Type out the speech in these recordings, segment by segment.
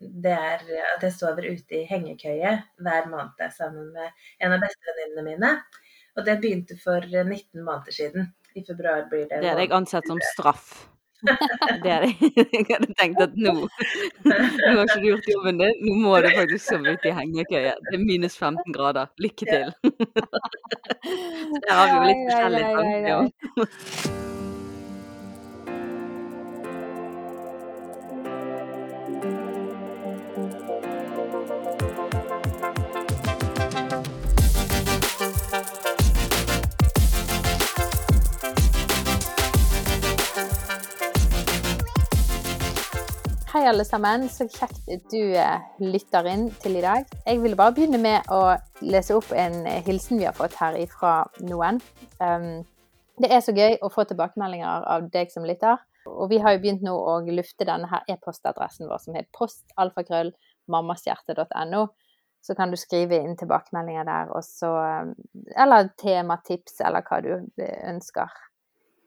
det er at jeg sover ute i hengekøye hver måned sammen med en av bestevenninnene mine. Og det begynte for 19 måneder siden. I februar blir det Det hadde jeg ansett som straff. Det hadde jeg, jeg hadde tenkt at nå Nå har ikke du gjort jobben din, nå må du faktisk sove ute i hengekøye. Det er minus 15 grader. Lykke til. Så der har vi jo litt ai, forskjellige tanker. Hei, alle sammen. Så kjekt du eh, lytter inn til i dag. Jeg ville bare begynne med å lese opp en eh, hilsen vi har fått her ifra noen. Um, det er så gøy å få tilbakemeldinger av deg som lytter. Og vi har jo begynt nå å lufte denne her e-postadressen vår som heter postalfakrøll.mammashjerte.no. Så kan du skrive inn tilbakemeldinger der, og så um, Eller tematips, eller hva du eh, ønsker.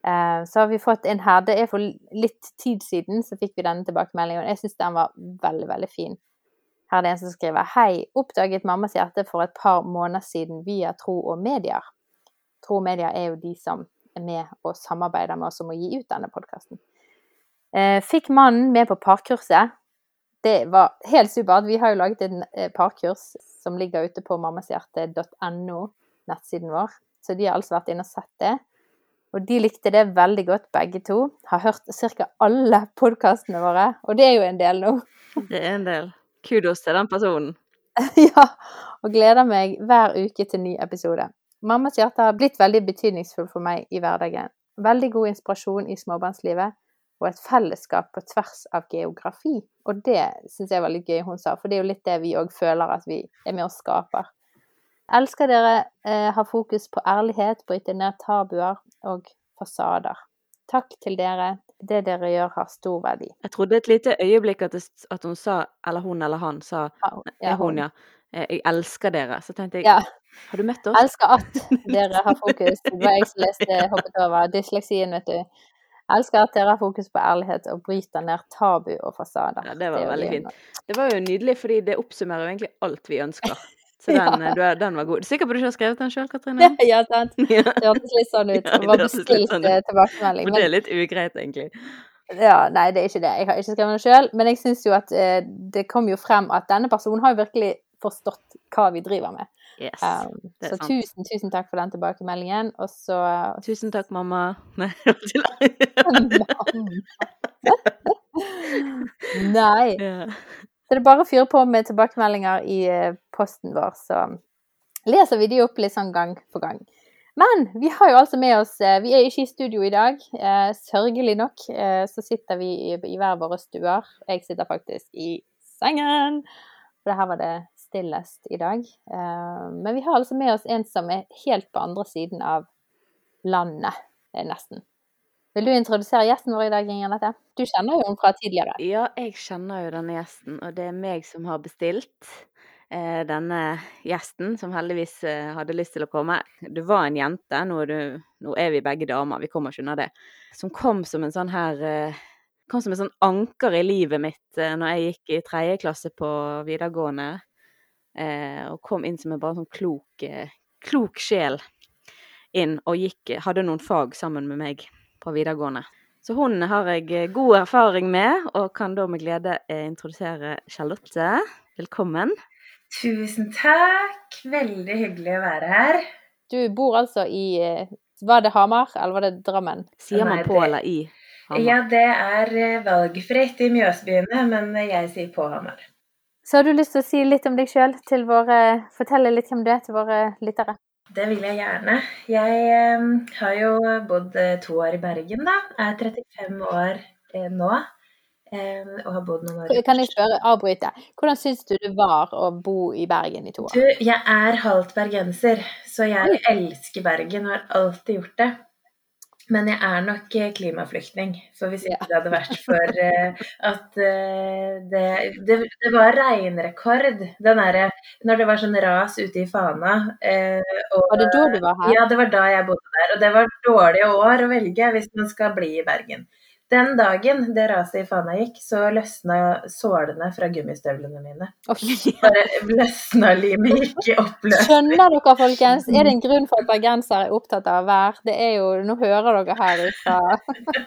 Eh, Så har vi fått en her. Det er for litt tid siden så fikk vi denne tilbakemeldingen. Jeg syns den var veldig, veldig fin. Her er det en som skriver Hei, oppdaget Mammas hjerte for et par måneder siden via Tro og Medier. Tro og Medier er jo de som er med og samarbeider med oss om å gi ut denne podkasten. Fikk mannen med på parkurset. Det var helt supert. Vi har jo laget en eh, parkurs som ligger ute på mammashjerte.no, nettsiden vår. Så de har altså vært inne og sett det. Og de likte det veldig godt, begge to. Har hørt ca. alle podkastene våre, og det er jo en del nå. Det er en del. Kudos til den personen. ja, og gleder meg hver uke til ny episode. Mammas hjerte har blitt veldig betydningsfull for meg i hverdagen. Veldig god inspirasjon i småbarnslivet, og et fellesskap på tvers av geografi. Og det syns jeg var litt gøy hun sa, for det er jo litt det vi òg føler at vi er med og skaper. Elsker dere eh, har fokus på ærlighet, bryter ned tabuer og fasader. Takk til dere. Det dere gjør har stor verdi. Jeg trodde et lite øyeblikk at, det, at hun sa, eller hun eller han sa, Ja, hun, ja. eh, Jeg elsker dere. Så tenkte jeg, Ja. har du møtt oss? Elsker at dere har fokus. Det var jeg som leste, hoppet over dysleksien, vet du. Elsker at dere har fokus på ærlighet og bryter ned tabu og fasader. Ja, det var det veldig fint. Det var jo nydelig, fordi det oppsummerer jo egentlig alt vi ønsker. Så den, ja. du er- den var god. Du er sikker på at du ikke har skrevet den sjøl, Katrine? Ja, sant. Det hørtes litt sånn ut. Det var bestilt sånn eh, tilbakemelding. Men det er litt ugreit, egentlig. ja, nei, det er ikke det. Jeg har ikke skrevet den sjøl. Men jeg syns jo at eh, det kom jo frem at denne personen har jo virkelig forstått hva vi driver med. Yes. Um, så sant. tusen, tusen takk for den tilbakemeldingen. Og så Tusen takk, mamma. Nei, Nei. Så det er bare å fyre på med tilbakemeldinger i eh, posten vår, så leser vi de opp litt sånn gang for gang. Men vi har jo altså med oss eh, Vi er ikke i studio i dag. Eh, sørgelig nok så sitter vi i, hver våre stuer. Jeg sitter faktisk i sengen, for her var det stillest i dag. Men vi har altså med oss en som er helt på andre siden av landet, nesten. Vil du introdusere gjesten vår i dag, Nette? Du kjenner jo henne fra tidligere. ja, jeg kjenner jo denne gjesten, og det er meg som har bestilt eh, denne gjesten, som heldigvis eh, hadde lyst til å komme. Du var en jente, nå er, du, nå er vi begge damer, vi kommer ikke unna det. Som kom som en sånn her eh, Kom som en sånn anker i livet mitt eh, når jeg gikk i tredje klasse på videregående. Eh, og kom inn som en bare sånn klok, eh, klok sjel inn, og gikk, hadde noen fag sammen med meg på videregående. Så hun har jeg eh, god erfaring med, og kan da med glede eh, introdusere Charlotte. Velkommen. Tusen takk. Veldig hyggelig å være her. Du bor altså i eh, Var det Hamar, eller var det Drammen? Sier Nei, man på det- eller i? Hamar? Ja, det er valgfritt i Mjøsbyene, men jeg sier på Hamar. Så har du lyst til å si litt om deg sjøl Fortelle litt hvem du er til våre lyttere? Det vil jeg gjerne. Jeg eh, har jo bodd eh, to år i Bergen, da. Jeg er 35 år eh, nå. eh, og har bodd noen år i Kan jeg spørre, avbryte. Hvordan syns du det var å bo i Bergen i to år? Du, jeg er halvt bergenser, så jeg elsker Bergen og har alltid gjort det. Men jeg er nok eh, klimaflyktning. For hvis ikke det hadde vært for uh, at uh, det, det, det var regnrekord den derre Når det var sånn ras ute i Fana. Uh, og, Var det da du var her? Ja, det var da jeg bodde der. Og det var dårlige år å velge hvis man skal bli i Bergen. Den dagen det raset i Fana gikk, så løsna sålene fra gummistøvlene mine. Bare løsna limet gikk i oppløsning. Skjønner dere, folkens? Er det en grunn for at bergensere er opptatt av vær? Det er jo Nå hører dere her ifra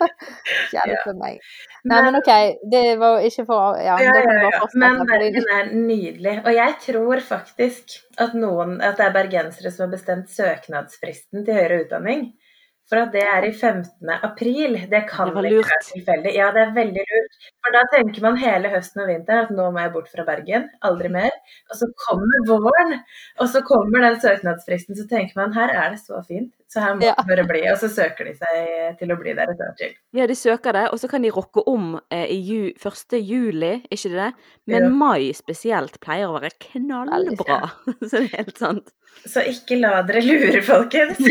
Hjelpe meg. Nei, men OK. Det var ikke for Ja, Ja, ja, ja. Men verden Bergen er nydelig. Og jeg tror faktisk at, noen, at det er bergensere som har bestemt søknadsfristen til høyere utdanning. For at det er i 15. april. Det kan Det ikke være tilfeldig. Ja, det er veldig lurt. For da tenker man hele høsten og vinteren at nå må jeg bort fra Bergen. Aldri mer. Og så kommer våren, og så kommer den søknadsfristen. Så tenker man her er det så fint, så her må Ja. de bare bli. Og så søker de seg til å bli der et år til. Ja, de søker det, og så kan de rocke om eh, i ju 1. juli, ikke det? Men Jo. mai spesielt pleier å være knallbra. så det er helt sant. Så ikke la dere lure, folkens.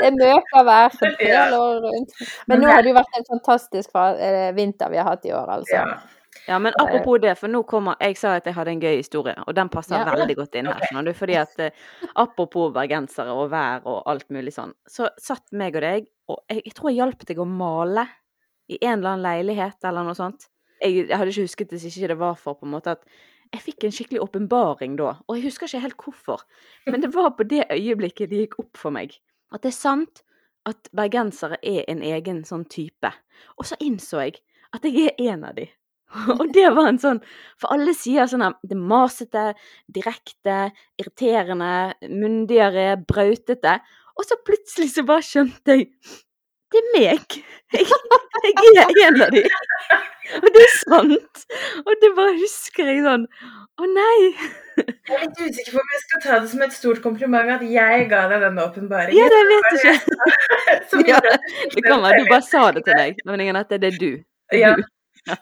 Det møter vær som Ja. rundt. Men nå har det jo vært en fantastisk eh, vinter vi har hatt i år, altså. Ja. Ja, men apropos det, for nå kommer Jeg sa at jeg hadde en gøy historie, og den passer Ja. veldig godt inn her. du, fordi at eh, Apropos bergensere og vær og alt mulig sånn, så satt meg og deg, og jeg, jeg tror jeg hjalp deg å male i en eller annen leilighet eller noe sånt. Jeg, jeg hadde ikke husket det hvis ikke det var for på en måte at jeg fikk en skikkelig åpenbaring da, og jeg husker ikke helt hvorfor. Men det var på det øyeblikket det gikk opp for meg at det er sant at bergensere er en egen sånn type. Og så innså jeg at jeg er en av de. Og det var en sånn For alle sier sånn at det er masete, direkte, irriterende, myndigere, brautete. Og så plutselig så bare skjønte jeg Det er meg! Jeg, jeg er en av de. Og det er sant! Og det bare husker jeg sånn Å nei! Jeg er litt usikker på om jeg skal ta det som et stort kompliment at jeg ga deg den åpenbaringen. Ja, det vet jeg ikke. Ja, Det kan være du bare sa det til deg, men ingen at det er du. Det Ja. er du.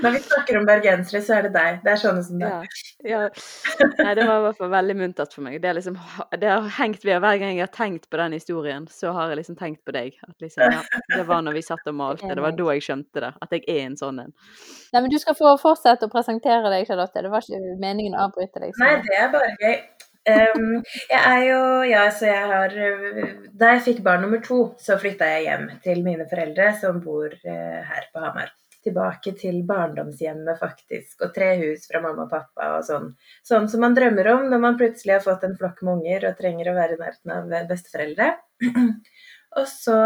Når vi snakker om bergensere, så er det deg. Det er sånne som deg. Ja, ja. Nei, det var i hvert fall veldig muntert for meg. Det, er liksom, det har hengt ved hver gang jeg har tenkt på den historien, så har jeg liksom tenkt på deg. At liksom, ja, det var når vi satt og malte. Det var da jeg skjønte det. At jeg er en sånn en. Nei, men du skal få fortsette å presentere deg, Charlotte. Det var ikke meningen å avbryte deg. Nei, sånn. det er bare gøy. Um, jeg er jo Ja, så jeg har Da jeg fikk barn nummer to, så flytta jeg hjem til mine foreldre som bor uh, her på Hamar. Tilbake til barndomshjemmet, faktisk. Og tre hus fra mamma og pappa og sånn. Sånn som man drømmer om når man plutselig har fått en flokk med unger og trenger å være i nærheten av besteforeldre. Og så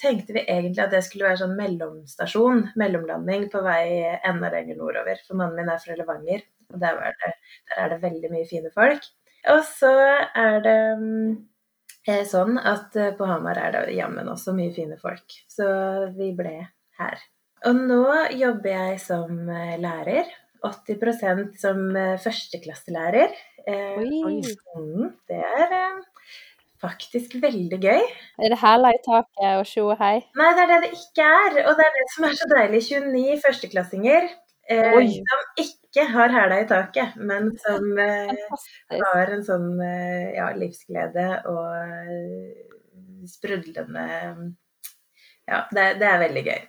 tenkte vi egentlig at det skulle være sånn mellomstasjon, mellomlanding på vei enda lenger nordover. For mannen min er fra Levanger, og der, det, der er det veldig mye fine folk. Og så er det mm, eh, sånn at eh, på Hamar er det jammen også mye fine folk. Så vi ble her. Og nå jobber jeg som eh, lærer. 80% som eh, førsteklasselærer. Eh, Oi. det er faktisk veldig gøy. Er det hæler i taket og tjo og hei? Nei, det er det det ikke er. Og det er det som er så deilig. 29 førsteklassinger eh, som ikke har hæla i taket, men som eh, har en sånn eh, ja, livsglede og sprudlende Ja, det, det er veldig gøy.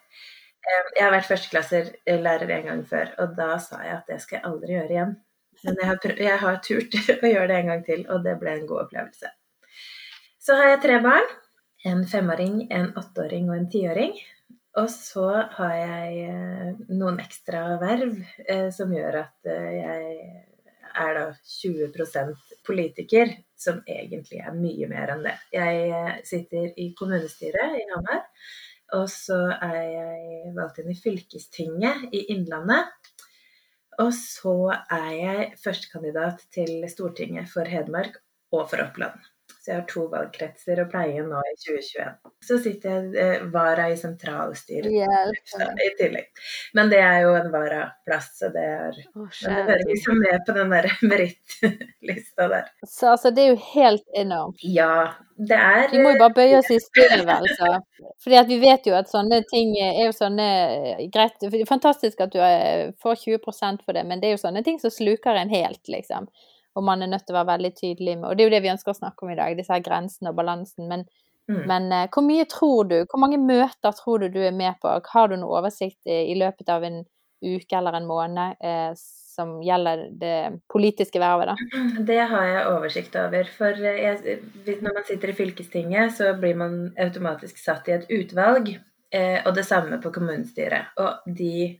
Eh, Jeg har vært førsteklasselærer en gang før, og da sa jeg at det skal jeg aldri gjøre igjen. Men jeg har, prøv, jeg har turt å gjøre det en gang til, og det ble en god opplevelse. Så har jeg tre barn. En femåring, en åtteåring og en tiåring. Og så har jeg eh, noen ekstra verv eh, som gjør at eh, jeg er da 20% politiker, som egentlig er mye mer enn det. Jeg sitter i kommunestyret i Hamar, og så er jeg valgt inn i fylkestinget i Innlandet. Og så er jeg førstekandidat til Stortinget for Hedmark og for Oppland. Så jeg har to valgkretser å pleie nå i 2021. Så sitter jeg eh, vara i sentralstyret Hjelp i tillegg. Men det er jo en varaplass, så det er oh, men det hører liksom med på den der merittlista der. Så altså, det er jo helt enormt. Ja, det er Vi må jo bare bøye oss i støvet, altså. Fordi at vi vet jo at sånne ting er jo sånne eh, Greit, fantastisk at du eh, får 20% for det, men det er jo sånne ting som sluker en helt, liksom. Og man er nødt til å være veldig tydelig med Og det er jo det vi ønsker å snakke om i dag, disse her grensene og balansen. Men, mm. men uh, hvor mye tror du, hvor mange møter tror du du er med på? Har du noe oversikt i, i løpet av en uke eller en måned uh, som gjelder det politiske vervet, da? Det har jeg oversikt over. For jeg, når man sitter i fylkestinget, så blir man automatisk satt i et utvalg. Eh, og det samme på kommunestyret. Og de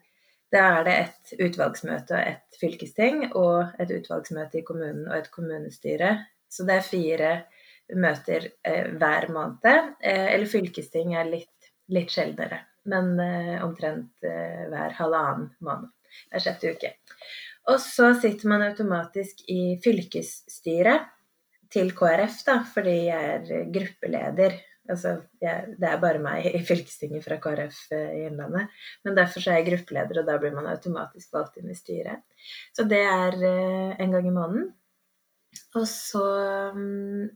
da er det et utvalgsmøte og et fylkesting, og et utvalgsmøte i kommunen og et kommunestyre. Så det er fire møter eh, hver måned. Eh, eller fylkesting er litt, litt sjeldnere, men eh, omtrent eh, hver halvannen måned. Hver sjette uke. Og så sitter man automatisk i fylkesstyret til KrF, da, fordi jeg er gruppeleder Altså, jeg, det er bare meg i fylkestinget fra KrF eh, i Innlandet. Men derfor er jeg gruppeleder, og da blir man automatisk valgt inn i styret. Så det er eh, en gang i måneden. Og så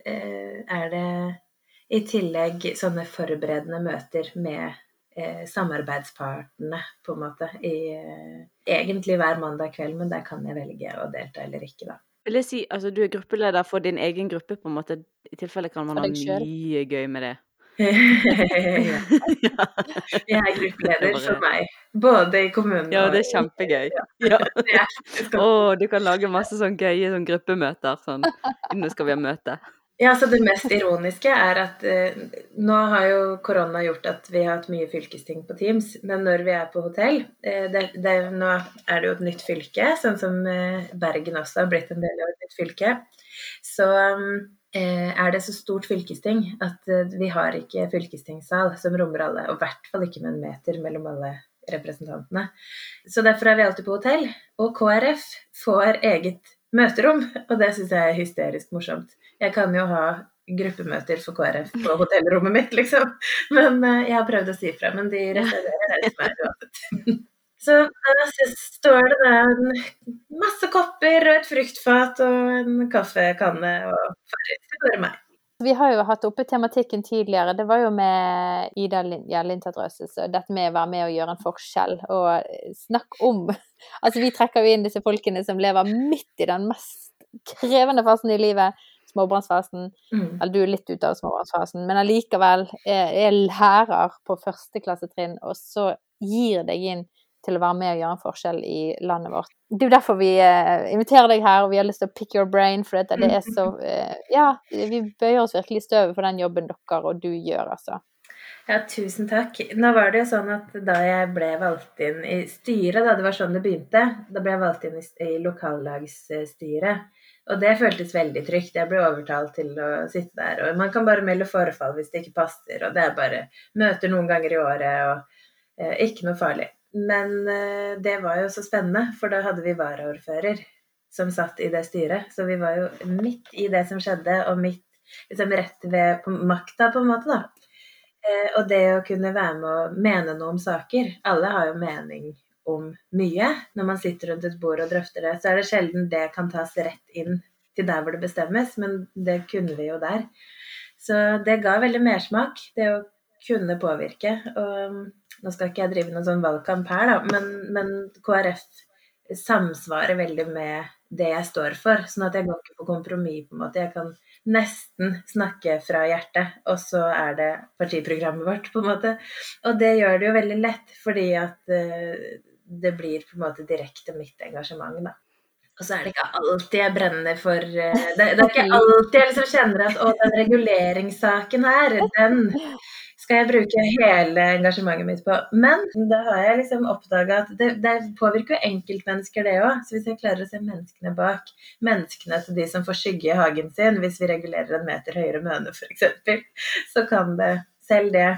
eh, er det i tillegg sånne forberedende møter med samarbeidspartene, på en måte. I, egentlig hver mandag kveld, men der kan jeg velge å delta eller ikke, da. Vil jeg si, altså Du er gruppeleder for din egen gruppe, på en måte. I tilfelle kan man ha mye gøy med det. ja. Jeg er gruppeleder for meg, både i kommunen og Ja, det er kjempegøy. Ja. Å, du kan lage masse sånn gøye sånn gruppemøter. Sånn. Nå skal vi ha møte. Ja, så Det mest ironiske er at eh, nå har jo korona gjort at vi har hatt mye fylkesting på Teams, men når vi er på hotell eh, det, det, Nå er det jo et nytt fylke, sånn som eh, Bergen også har blitt en del av et nytt fylke. Så eh, er det så stort fylkesting at eh, vi har ikke fylkestingssal som rommer alle, og i hvert fall ikke med en meter mellom alle representantene. Så derfor er vi alltid på hotell. Og KrF får eget møterom, og det syns jeg er hysterisk morsomt. Jeg kan jo ha gruppemøter for KrF på hotellrommet mitt, liksom. Men uh, jeg har prøvd å si fra, men de reserverer det til meg uansett. Så der står det da masse kopper og et fruktfat og en kaffekanne og farris. Går meg. Vi har jo hatt oppe tematikken tidligere. Det var jo med Ida ja, Lindtatt dette med å være med og gjøre en forskjell. Og snakk om Altså, vi trekker jo inn disse folkene som lever midt i den mest krevende fasen i livet småbarnsfasen. Mm. Eller du er litt ute av småbarnsfasen, men allikevel er, er lærer på førsteklassetrinn, og så gir deg inn til å være med og gjøre en forskjell i landet vårt. Det er jo derfor vi uh, inviterer deg her, og vi har lyst til å pick your brain, for dette, det er så uh, Ja, vi bøyer oss virkelig i støvet for den jobben dere og du gjør, altså. Ja, tusen takk. Nå var det jo sånn at da jeg ble valgt inn i styret, da det var sånn det begynte, da ble jeg valgt inn i, i lokallagsstyret. Og det føltes veldig trygt. Jeg ble overtalt til å sitte der. Og man kan bare melde forfall hvis det ikke passer, og det er bare møter noen ganger i året og eh, ikke noe farlig. Men eh, det var jo så spennende, for da hadde vi varaordfører som satt i det styret. Så vi var jo midt i det som skjedde, og midt liksom rett ved makta, på en måte, da. Eh, og det å kunne være med å mene noe om saker Alle har jo mening om mye. Når man sitter rundt et bord og drøfter det, så er det sjelden det kan tas rett inn til der hvor det bestemmes, men det kunne vi jo der. Så det ga veldig mersmak, det å kunne påvirke. Og nå skal ikke jeg drive noen sånn valgkamp her, da, men, men KrF samsvarer veldig med det jeg står for. Sånn at jeg går ikke på kompromiss, på en måte. Jeg kan nesten snakke fra hjertet, og så er det partiprogrammet vårt, på en måte. Og det gjør det jo veldig lett, fordi at uh, det blir på en måte direkte mitt engasjement, da. Og så er det ikke alltid jeg brenner for uh, det, det, er ikke alltid jeg liksom kjenner at å, den reguleringssaken her, den skal jeg bruke hele engasjementet mitt på. Men da har jeg liksom oppdaga at det, det, påvirker jo enkeltmennesker, det òg. Så hvis jeg klarer å se menneskene bak, menneskene til de som får skygge i hagen sin, hvis vi regulerer en meter høyere møne f.eks., så kan det selv det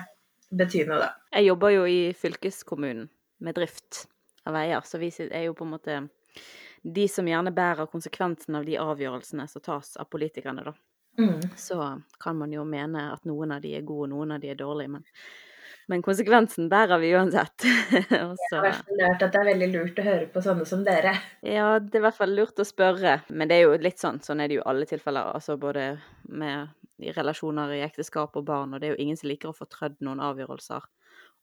bety noe, da. Jeg jobber jo i fylkeskommunen med drift av veier, så vi er jo på en måte de som gjerne bærer konsekvensen av de avgjørelsene som tas av politikerne, da. Mm. Så kan man jo mene at noen av de er gode, og noen av de er dårlige, men, men konsekvensen bærer vi uansett. Også, jeg har i hvert fall lært at det er veldig lurt å høre på sånne som dere. Ja, det er i hvert fall lurt å spørre, men det er jo litt sånn, sånn er det jo i alle tilfeller, altså både med i relasjoner i ekteskap og barn, og det er jo ingen som liker å få trødd noen avgjørelser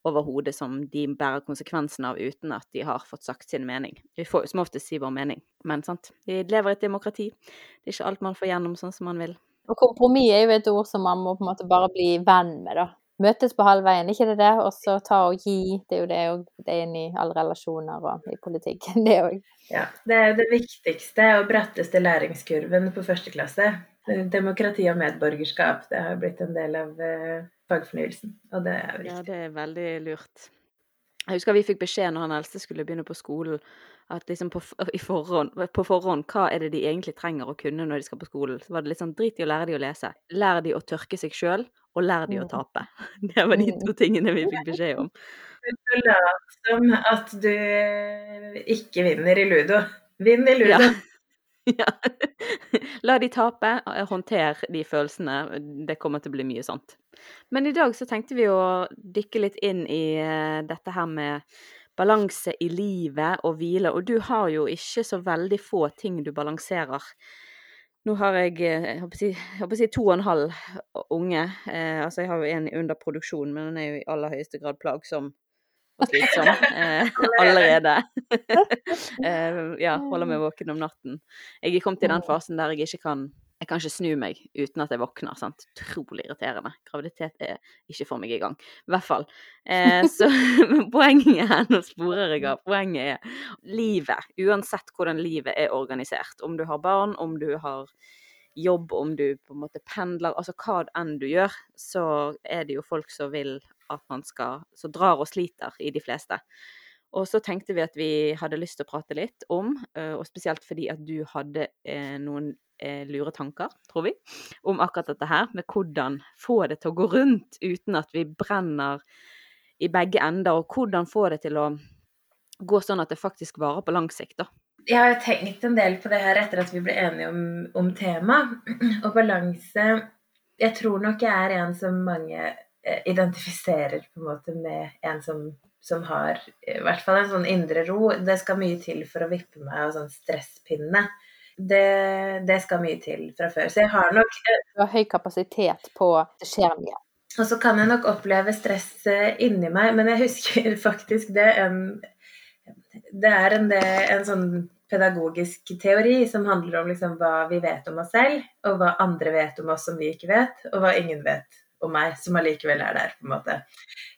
over hodet som de bærer konsekvensen av uten at de har fått sagt sin mening. Vi får jo som oftest si vår mening, men sant, vi lever i et demokrati. Det er ikke alt man får gjennom sånn som man vil. Og kompromiss er jo et ord som man må på en måte bare bli venn med, da. Møtes på halvveien, ikke det det? Og så ta og gi. Det er jo det òg. Det er inn i alle relasjoner og i politikken, det òg. Ja. Det er jo det viktigste og bratteste læringskurven på første klasse. Demokrati og medborgerskap, det har blitt en del av uh, fagfornyelsen. Og det er viktig. Ja, det er veldig lurt. Jeg husker vi fikk beskjed når han eldste skulle begynne på skolen, at liksom på, forhånd, på, forhånd, hva er det de egentlig trenger å kunne når de skal på skolen? Så var det litt sånn drit i å lære de å lese. Lær de å tørke seg sjøl, og lær de å mm. tape. Det var de mm. to tingene vi fikk beskjed om. Du lat som at du ikke vinner i ludo. Vinn i ludo. Ja. Ja. La de tape, håndter de følelsene. Det kommer til å bli mye sånt. Men i dag så tenkte vi å dykke litt inn i eh, dette her med balanse i livet og hvile. Og du har jo ikke så veldig få ting du balanserer. Nå har jeg, eh, jeg håper å si, to og en halv unge. Eh, altså jeg har jo en under produksjon, men den er jo i aller høyeste grad plagsom og slitsom eh, allerede. eh, ja, holder meg våken om natten. Jeg er kommet i den fasen der jeg ikke kan jeg kan ikke snu meg uten at jeg våkner. sant? Utrolig irriterende. Graviditet er ikke for meg i gang. I hvert fall. Eh, så poenget er, nå sporer jeg av, poenget er livet. Uansett hvordan livet er organisert. Om du har barn, om du har jobb, om du på en måte pendler, altså hva enn du gjør, så er det jo folk som vil at man skal Som drar og sliter i de fleste. Og så tenkte vi at vi hadde lyst til å prate litt om, eh, og spesielt fordi at du hadde eh, noen eh, lure tanker, tror vi, om akkurat dette her, med hvordan få det til å gå rundt uten at vi brenner i begge ender, og hvordan få det til å gå sånn at det faktisk varer på lang sikt, da. Jeg har jo tenkt en del på det her etter at vi ble enige om, om temaet. Og balanse Jeg tror nok jeg er en som mange eh, identifiserer på en måte med en som, som har i hvert fall en sånn indre ro. Det skal mye til for å vippe meg av sånn stresspinne det, det, skal mye til fra før. Så jeg har nok eh, Du har høy kapasitet på Det skjer mye. Og så kan jeg nok oppleve stress inni meg, men jeg husker faktisk det en Det er en, en sånn pedagogisk teori som handler om liksom hva vi vet om oss selv, og hva andre vet om oss som vi ikke vet, og hva ingen vet om meg, som allikevel er der, på en måte.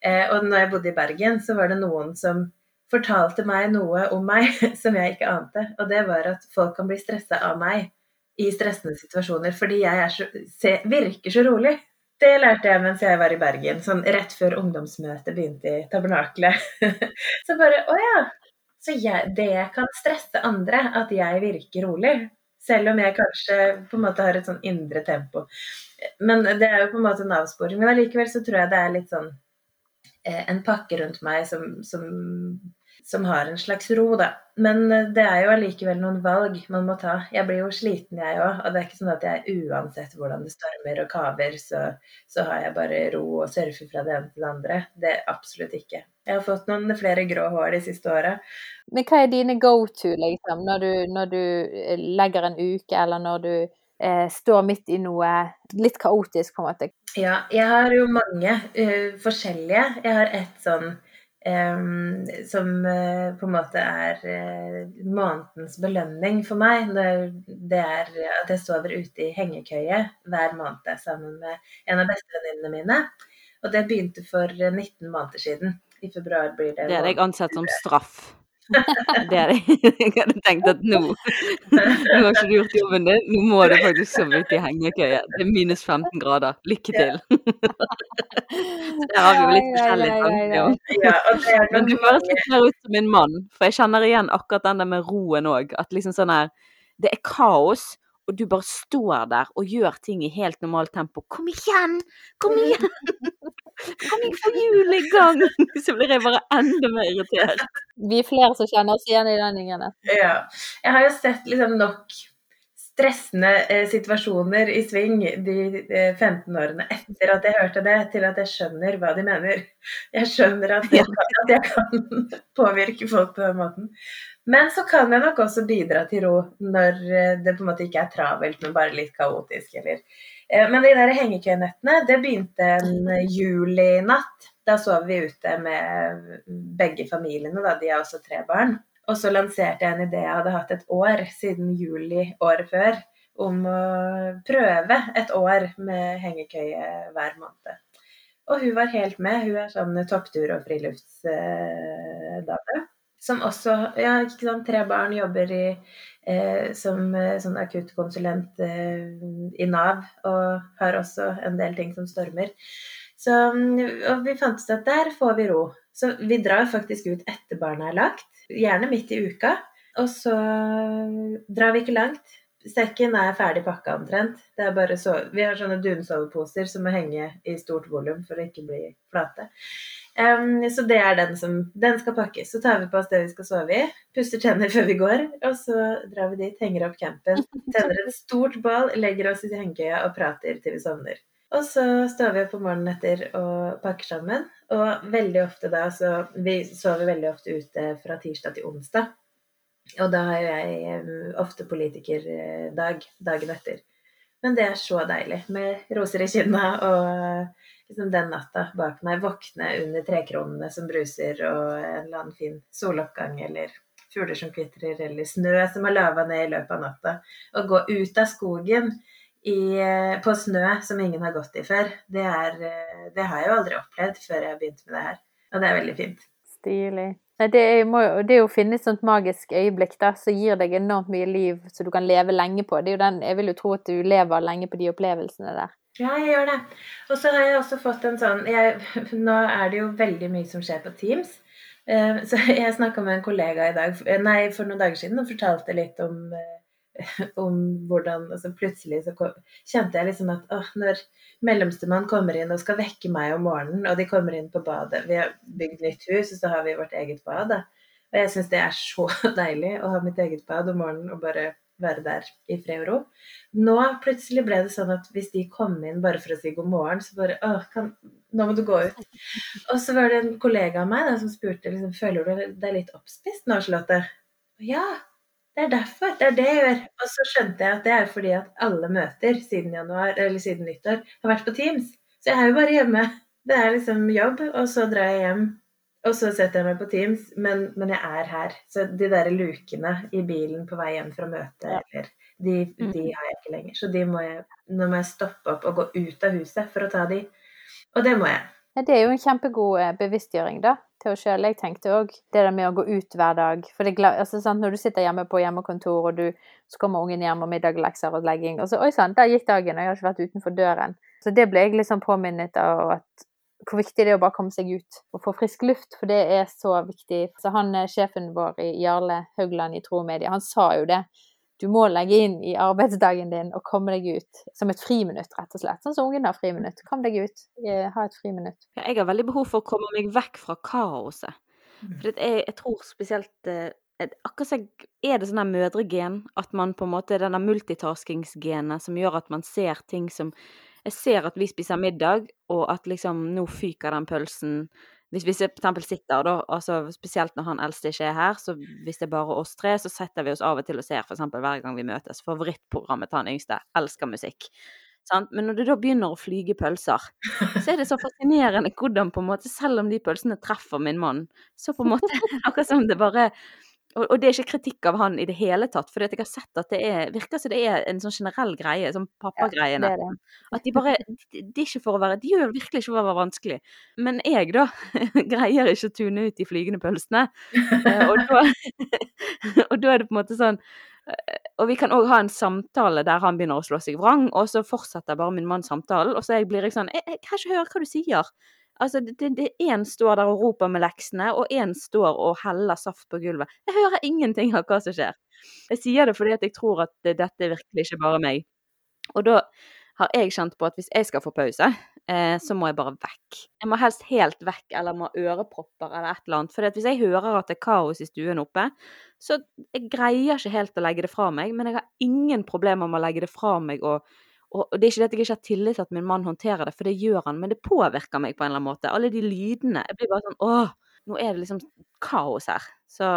Eh, og når jeg bodde i Bergen, så var det noen som fortalte meg noe om meg som jeg ikke ante. Og det var at folk kan bli stressa av meg i stressende situasjoner fordi jeg så, se, virker så rolig. Det lærte jeg mens jeg var i Bergen, sånn rett før ungdomsmøtet begynte i tabernaklet. så bare Å ja. Så jeg, det kan stresse andre, at jeg virker rolig. Selv om jeg kanskje på en måte har et sånn indre tempo. Men det er jo på en måte en avsporing. Men allikevel så tror jeg det er litt sånn eh, en pakke rundt meg som, som som har en slags ro, da. Men eh, det er jo allikevel noen valg man må ta. Jeg blir jo sliten, jeg òg. Og det er ikke sånn at jeg uansett hvordan det stormer og kaver, så, så, har jeg bare ro og surfer fra det ene til det andre. Det er absolutt ikke. Jeg har fått noen flere grå hår de siste åra. Men hva er dine go to, liksom, når du, når du eh, legger en uke, eller når du eh, står midt i noe litt kaotisk, på en måte? Ja, jeg har jo mange uh, forskjellige. Jeg har et sånn Um, som uh, på en måte er uh, månedens belønning for meg. Det er at jeg sover ute i hengekøye hver måned sammen med en av bestevenninnene mine. Og det begynte for 19 måneder siden. I februar blir det Det er deg ansett som straff? Det det. Jeg hadde tenkt at nå Nå har ikke du gjort jobben din, nå må du faktisk sove ute i hengekøye. Det er minus 15 grader. Lykke til. Så der har vi jo litt forskjellige tanker. Men du høres litt mer ut som min mann, for jeg kjenner igjen akkurat den der med roen òg. At liksom sånn her Det er kaos, og du bare står der og gjør ting i helt normalt tempo. Kom igjen! Kom igjen! Kan igjen, få hjulet i gang? Så blir jeg bare enda mer irritert. Vi er flere som kjenner oss igjen i den, Ingrid. Ja. Jeg har jo sett liksom nok stressende eh, situasjoner i sving de eh, 15 årene etter at jeg hørte det, til at jeg skjønner hva de mener. Jeg skjønner at jeg, at jeg kan påvirke folk på den måten. Men så kan jeg nok også bidra til ro når eh, det på en måte ikke er travelt, men bare litt kaotisk. Eller. Eh, men de der hengekøyenettene, det begynte en julinatt. Da sov vi ute med begge familiene, da. De har også tre barn. Og så lanserte jeg en idé jeg hadde hatt et år siden juli året før, om å prøve et år med hengekøye hver måned. Og hun var helt med. Hun er sånn topptur- og friluftsdame. Som også Ja, ikke sant, tre barn jobber i, eh, som eh, sånn akuttkonsulent eh, i Nav, og har også en del ting som stormer. Så, og vi fant ut at der får vi ro. Så vi drar faktisk ut etter barna er lagt, gjerne midt i uka. Og så drar vi ikke langt. Sekken er ferdig pakka omtrent. Vi har sånne dunsoveposer som må henge i stort volum for å ikke bli flate. Um, så det er den som Den skal pakkes. Så tar vi på oss det vi skal sove i, pusser tenner før vi går, og så drar vi dit, henger opp campen, tenner et stort bål, legger oss i hengekøya og prater til vi sovner. Og så står vi opp om morgenen etter og pakker sammen. Og veldig ofte da så Vi sover veldig ofte ute fra tirsdag til onsdag. Og da har jeg ofte politikerdag dagen etter. Men det er så deilig med roser i kinna og liksom den natta bak meg våkne under trekronene som bruser, og en eller annen fin soloppgang, eller fugler som kvitrer, eller snø som har lava ned i løpet av natta. Å gå ut av skogen i, på snø som ingen har gått i før, det, er, det har jeg jo aldri opplevd før jeg begynte med det her. Og det er veldig fint. Stilig. Det, må, det å finne et sånt magisk øyeblikk da, som gir deg enormt mye liv så du kan leve lenge på. Det er jo den, jeg vil jo tro at du lever lenge på de opplevelsene der. Ja, jeg gjør det. Og så har jeg også fått en sånn jeg, Nå er det jo veldig mye som skjer på Teams. Uh, så jeg snakka med en kollega i dag, eh, nei, for noen dager siden og fortalte litt om, uh, om hvordan altså Plutselig så kom, kjente jeg liksom at åh, når mellomstemann kommer inn og skal vekke meg om morgenen, og de kommer inn på badet Vi har bygd nytt hus, og så har vi vårt eget bad. Og jeg syns det er så deilig å ha mitt eget bad om morgenen og bare være der i fred og ro. Nå plutselig ble det sånn at hvis de kom inn bare for å si god morgen, så bare Å, kan, nå må du gå ut. Og så var det en kollega av meg da, som spurte liksom, føler du deg litt oppspist nå, Charlotte. Ja, det er derfor. Det er det jeg gjør. Og så skjønte jeg at det er fordi at alle møter siden januar, siden nyttår har vært på Teams. Så jeg er jo bare hjemme. Det er liksom jobb, og så drar jeg hjem og så setter jeg meg på Teams, men, men, jeg er her. Så de der lukene i bilen på vei hjem fra møtet, ja. eller, de, mm. de, har jeg ikke lenger. Så de må jeg, nå må jeg stoppe opp og gå ut av huset for å ta de. Og det må jeg. Ja, det er jo en kjempegod eh, bevisstgjøring, da, til oss sjøl. Jeg tenkte òg det der med å gå ut hver dag. For det, altså, sant, når du sitter hjemme på hjemmekontor, og du, så kommer ungen hjem og middaglekser og legging, og så Oi sann, der gikk dagen, og jeg har ikke vært utenfor døren. Så det ble jeg liksom påminnet av at hvor viktig det er å bare komme seg ut og få frisk luft, for det er så viktig. Så han, eh, Sjefen vår i Jarle Haugland i Tro og Medie, han sa jo det. Du må legge inn i arbeidsdagen din og komme deg ut som et friminutt, rett og slett. Sånn som ungene har friminutt. Kom deg ut, eh, ha et friminutt. Jeg har veldig behov for å komme meg vekk fra kaoset. Mm. For jeg, jeg tror spesielt eh, Akkurat som er det sånn der mødregen, at man på en måte Denne multitaskingsgenet som gjør at man ser ting som jeg ser at vi spiser middag, og at liksom nå fyker den pølsen Hvis vi for eksempel sitter, da, altså spesielt når han eldste ikke er her, så hvis det er bare oss tre, så setter vi oss av og til og ser f.eks. hver gang vi møtes. Favorittprogrammet til han yngste. Elsker musikk. Sant? Men når det da begynner å flyge pølser, så er det så fascinerende hvordan på en måte, selv om de pølsene treffer min mann, så på en måte Akkurat som det bare og, og, det er ikke kritikk av han i det hele tatt, for jeg har sett at det er, virker som det er en sånn generell greie, sånn pappagreie ja, At de bare de, de, ikke for å være, De gjør virkelig ikke for å være vanskelig. Men jeg, da, greier ikke å tune ut de flygende pølsene. Eh, og da, og da er det på en måte sånn eh, og vi kan òg ha en samtale der han begynner å slå seg vrang, og så fortsetter bare min mann samtalen, og så blir jeg sånn Jeg, jeg kan ikke høre hva du sier. Altså, det, det, én står der og roper med leksene, og én står og heller saft på gulvet. Jeg hører ingenting av hva som skjer. Jeg sier det fordi at jeg tror at dette er virkelig ikke bare meg. Og da har jeg kjent på at hvis jeg skal få pause, eh, så må jeg bare vekk. Jeg må helst helt vekk, eller må ha ørepropper eller et eller annet. For hvis jeg hører at det er kaos i stuen oppe, så jeg greier ikke helt å legge det fra meg. Men jeg har ingen problemer med å legge det fra meg og og det er ikke det at jeg ikke har tillit til at min mann håndterer det, for det gjør han, men det påvirker meg på en eller annen måte. Alle de lydene. Jeg blir bare sånn Åh, nå er det liksom kaos her. Så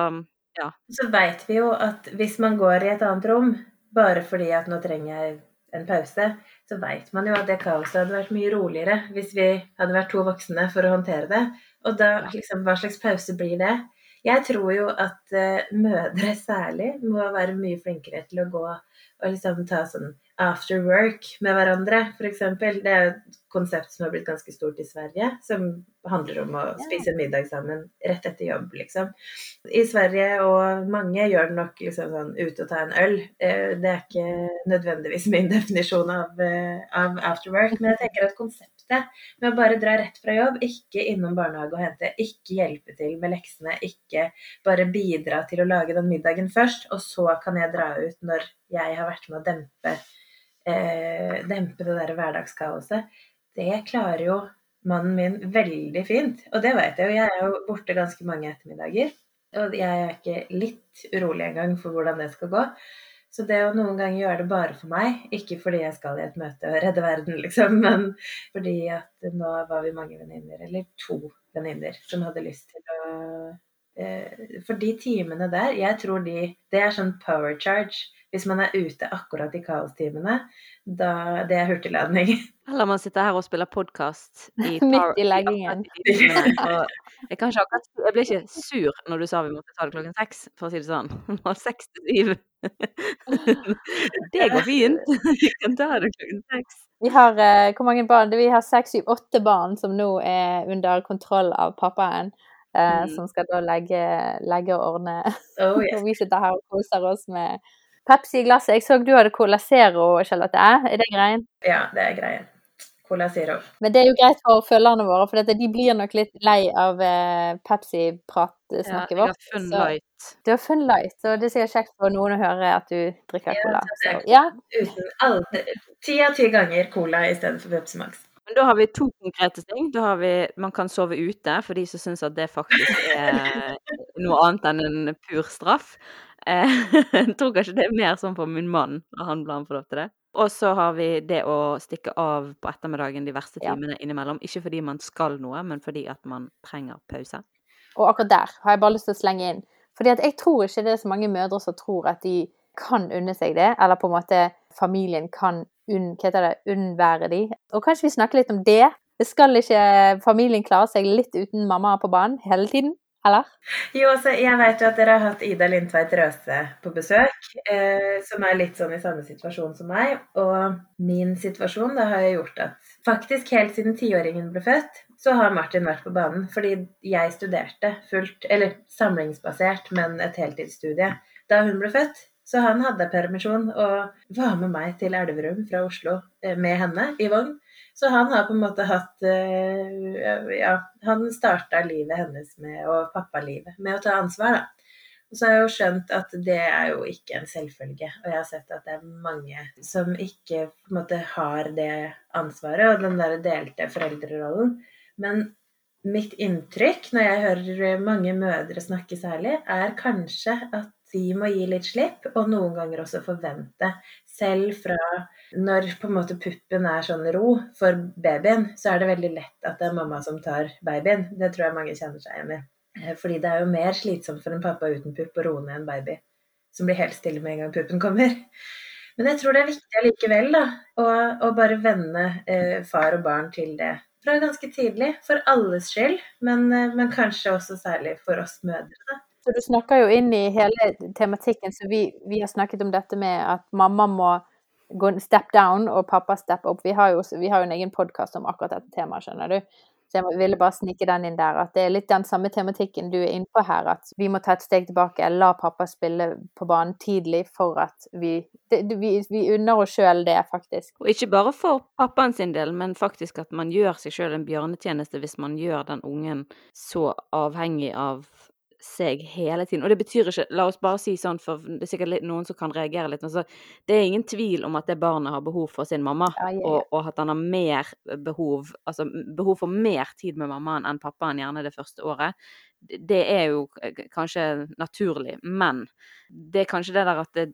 ja. Så veit vi jo at hvis man går i et annet rom bare fordi at nå trenger jeg en pause, så veit man jo at det kaoset hadde vært mye roligere hvis vi hadde vært to voksne for å håndtere det. Og da, liksom, hva slags pause blir det? Jeg tror jo at uh, mødre særlig må være mye flinkere til å gå og liksom ta sånn after work med hverandre, f.eks. Det er et konsept som har blitt ganske stort i Sverige, som handler om å spise middag sammen rett etter jobb, liksom. I Sverige, og mange gjør det nok liksom sånn ute og ta en øl. Eh, det er ikke nødvendigvis min definisjon av, eh, av after work, men jeg tenker at konseptet med å bare dra rett fra jobb, ikke innom barnehage og hente, ikke hjelpe til med leksene, ikke bare bidra til å lage den middagen først, og så kan jeg dra ut når jeg har vært med å dempe eh, dempe det der hverdagskaoset, det klarer jo mannen min veldig fint. Og det vet jeg jo. Jeg er jo borte ganske mange ettermiddager. Og jeg er ikke litt urolig engang for hvordan det skal gå. Så det å noen ganger gjøre det bare for meg, ikke fordi jeg skal i et møte og redde verden, liksom, men fordi at nå var vi mange venninner, eller to venninner, som hadde lyst til å eh, For de timene der, jeg tror de Det er sånn power charge hvis man er ute akkurat i kaostimene, da det er hurtigladning. Eller man sitter her og spiller podkast midt i leggingen. Jeg, kan ikke akkurat, jeg ble ikke sur når du sa vi måtte ta det klokken seks, for å si det sånn. Nå seks til syv. Det går fint. Vi kan ta det klokken seks. Vi har uh, hvor mange barn? Vi har seks, syv, åtte barn som nå er under kontroll av pappaen. Uh, mm. Som skal da legge, legge og ordne. Oh, yes. og vi sitter her og koser oss med Pepsi i glasset. Jeg så du hadde Cola Zero, Charlotte. Er det greien? Ja, det er greien. Cola Zero. Men det er jo greit for følgerne våre, for de blir nok litt lei av eh, Pepsi-pratsnakket vårt. Ja, jeg har Fun Light. Du har Fun Light, og det er sikkert kjekt for noen å høre at du drikker cola. Så, ja. Ti av ti ganger cola i stedet for Pepsi Max. Men da har vi to konkrete ting. Da har vi Man kan sove ute, for de som syns at det faktisk er noe annet enn en pur straff. Eh, jeg tror kanskje det er mer sånn for min mann, og han blir få til det. Og så har vi det å stikke av på ettermiddagen de verste timene ja. innimellom. Ikke fordi man skal noe, men fordi at man trenger pause. Og akkurat der har jeg bare lyst til å slenge inn. Fordi at jeg tror ikke det er så mange mødre som tror at de kan unne seg det, eller på en måte familien kan unn, hva heter det, unnvære de. Og kanskje vi snakker litt om det. Skal ikke familien klare seg litt uten mamma på banen hele tiden? Eller? Jo, altså, jeg vet jo at dere har hatt Ida Lindtveit Røse på besøk, eh, som er litt sånn i samme situasjon som meg. Og min situasjon da har jeg gjort at faktisk helt siden tiåringen ble født, så har Martin vært på banen. Fordi jeg studerte fullt, eller samlingsbasert, men et heltidsstudie da hun ble født. Så han hadde permisjon og var med meg til Elverum fra Oslo eh, med henne i vogn. Så han har på en måte hatt eh, Ja, han starta livet hennes med, og pappalivet med å ta ansvar, da. Og så har jeg jo skjønt at det er jo ikke en selvfølge. Og jeg har sett at det er mange som ikke på en måte har det ansvaret og den der delte foreldrerollen. Men mitt inntrykk når jeg hører mange mødre snakke særlig, er kanskje at de må gi litt slipp, og noen ganger også forvente. Selv fra når på en måte puppen er sånn ro for babyen, så er det veldig lett at det er mamma som tar babyen. Det tror jeg mange kjenner seg igjen i. Eh, fordi det er jo mer slitsomt for en pappa uten pupp å roe ned en baby som blir helt stille med en gang puppen kommer. Men jeg tror det er viktig allikevel da, å, å bare vende eh, far og barn til det fra ganske tidlig. For alles skyld, men, eh, men kanskje også særlig for oss mødre. da. Så Du snakker jo inn i hele tematikken, så vi, vi har snakket om dette med at mamma må gå step down og pappa step up. Vi har jo, vi har jo en egen podkast om akkurat dette temaet, skjønner du. Så jeg ville bare snike den inn der. At det er litt den samme tematikken du er inne på her. At vi må ta et steg tilbake. La pappa spille på banen tidlig for at vi det, vi, vi, unner oss sjøl det, faktisk. Og ikke bare for pappaen sin del, men faktisk at man gjør seg sjøl en bjørnetjeneste hvis man gjør den ungen så avhengig av seg hele tiden. Og det betyr ikke La oss bare si sånn, for det er sikkert noen som kan reagere litt. Altså, det er ingen tvil om at det barnet har behov for sin mamma, ja, ja, ja. Og, og, at han har mer behov Altså behov for mer tid med mammaen enn pappaen gjerne det første året. Det er jo kanskje naturlig, men det er kanskje det der at det,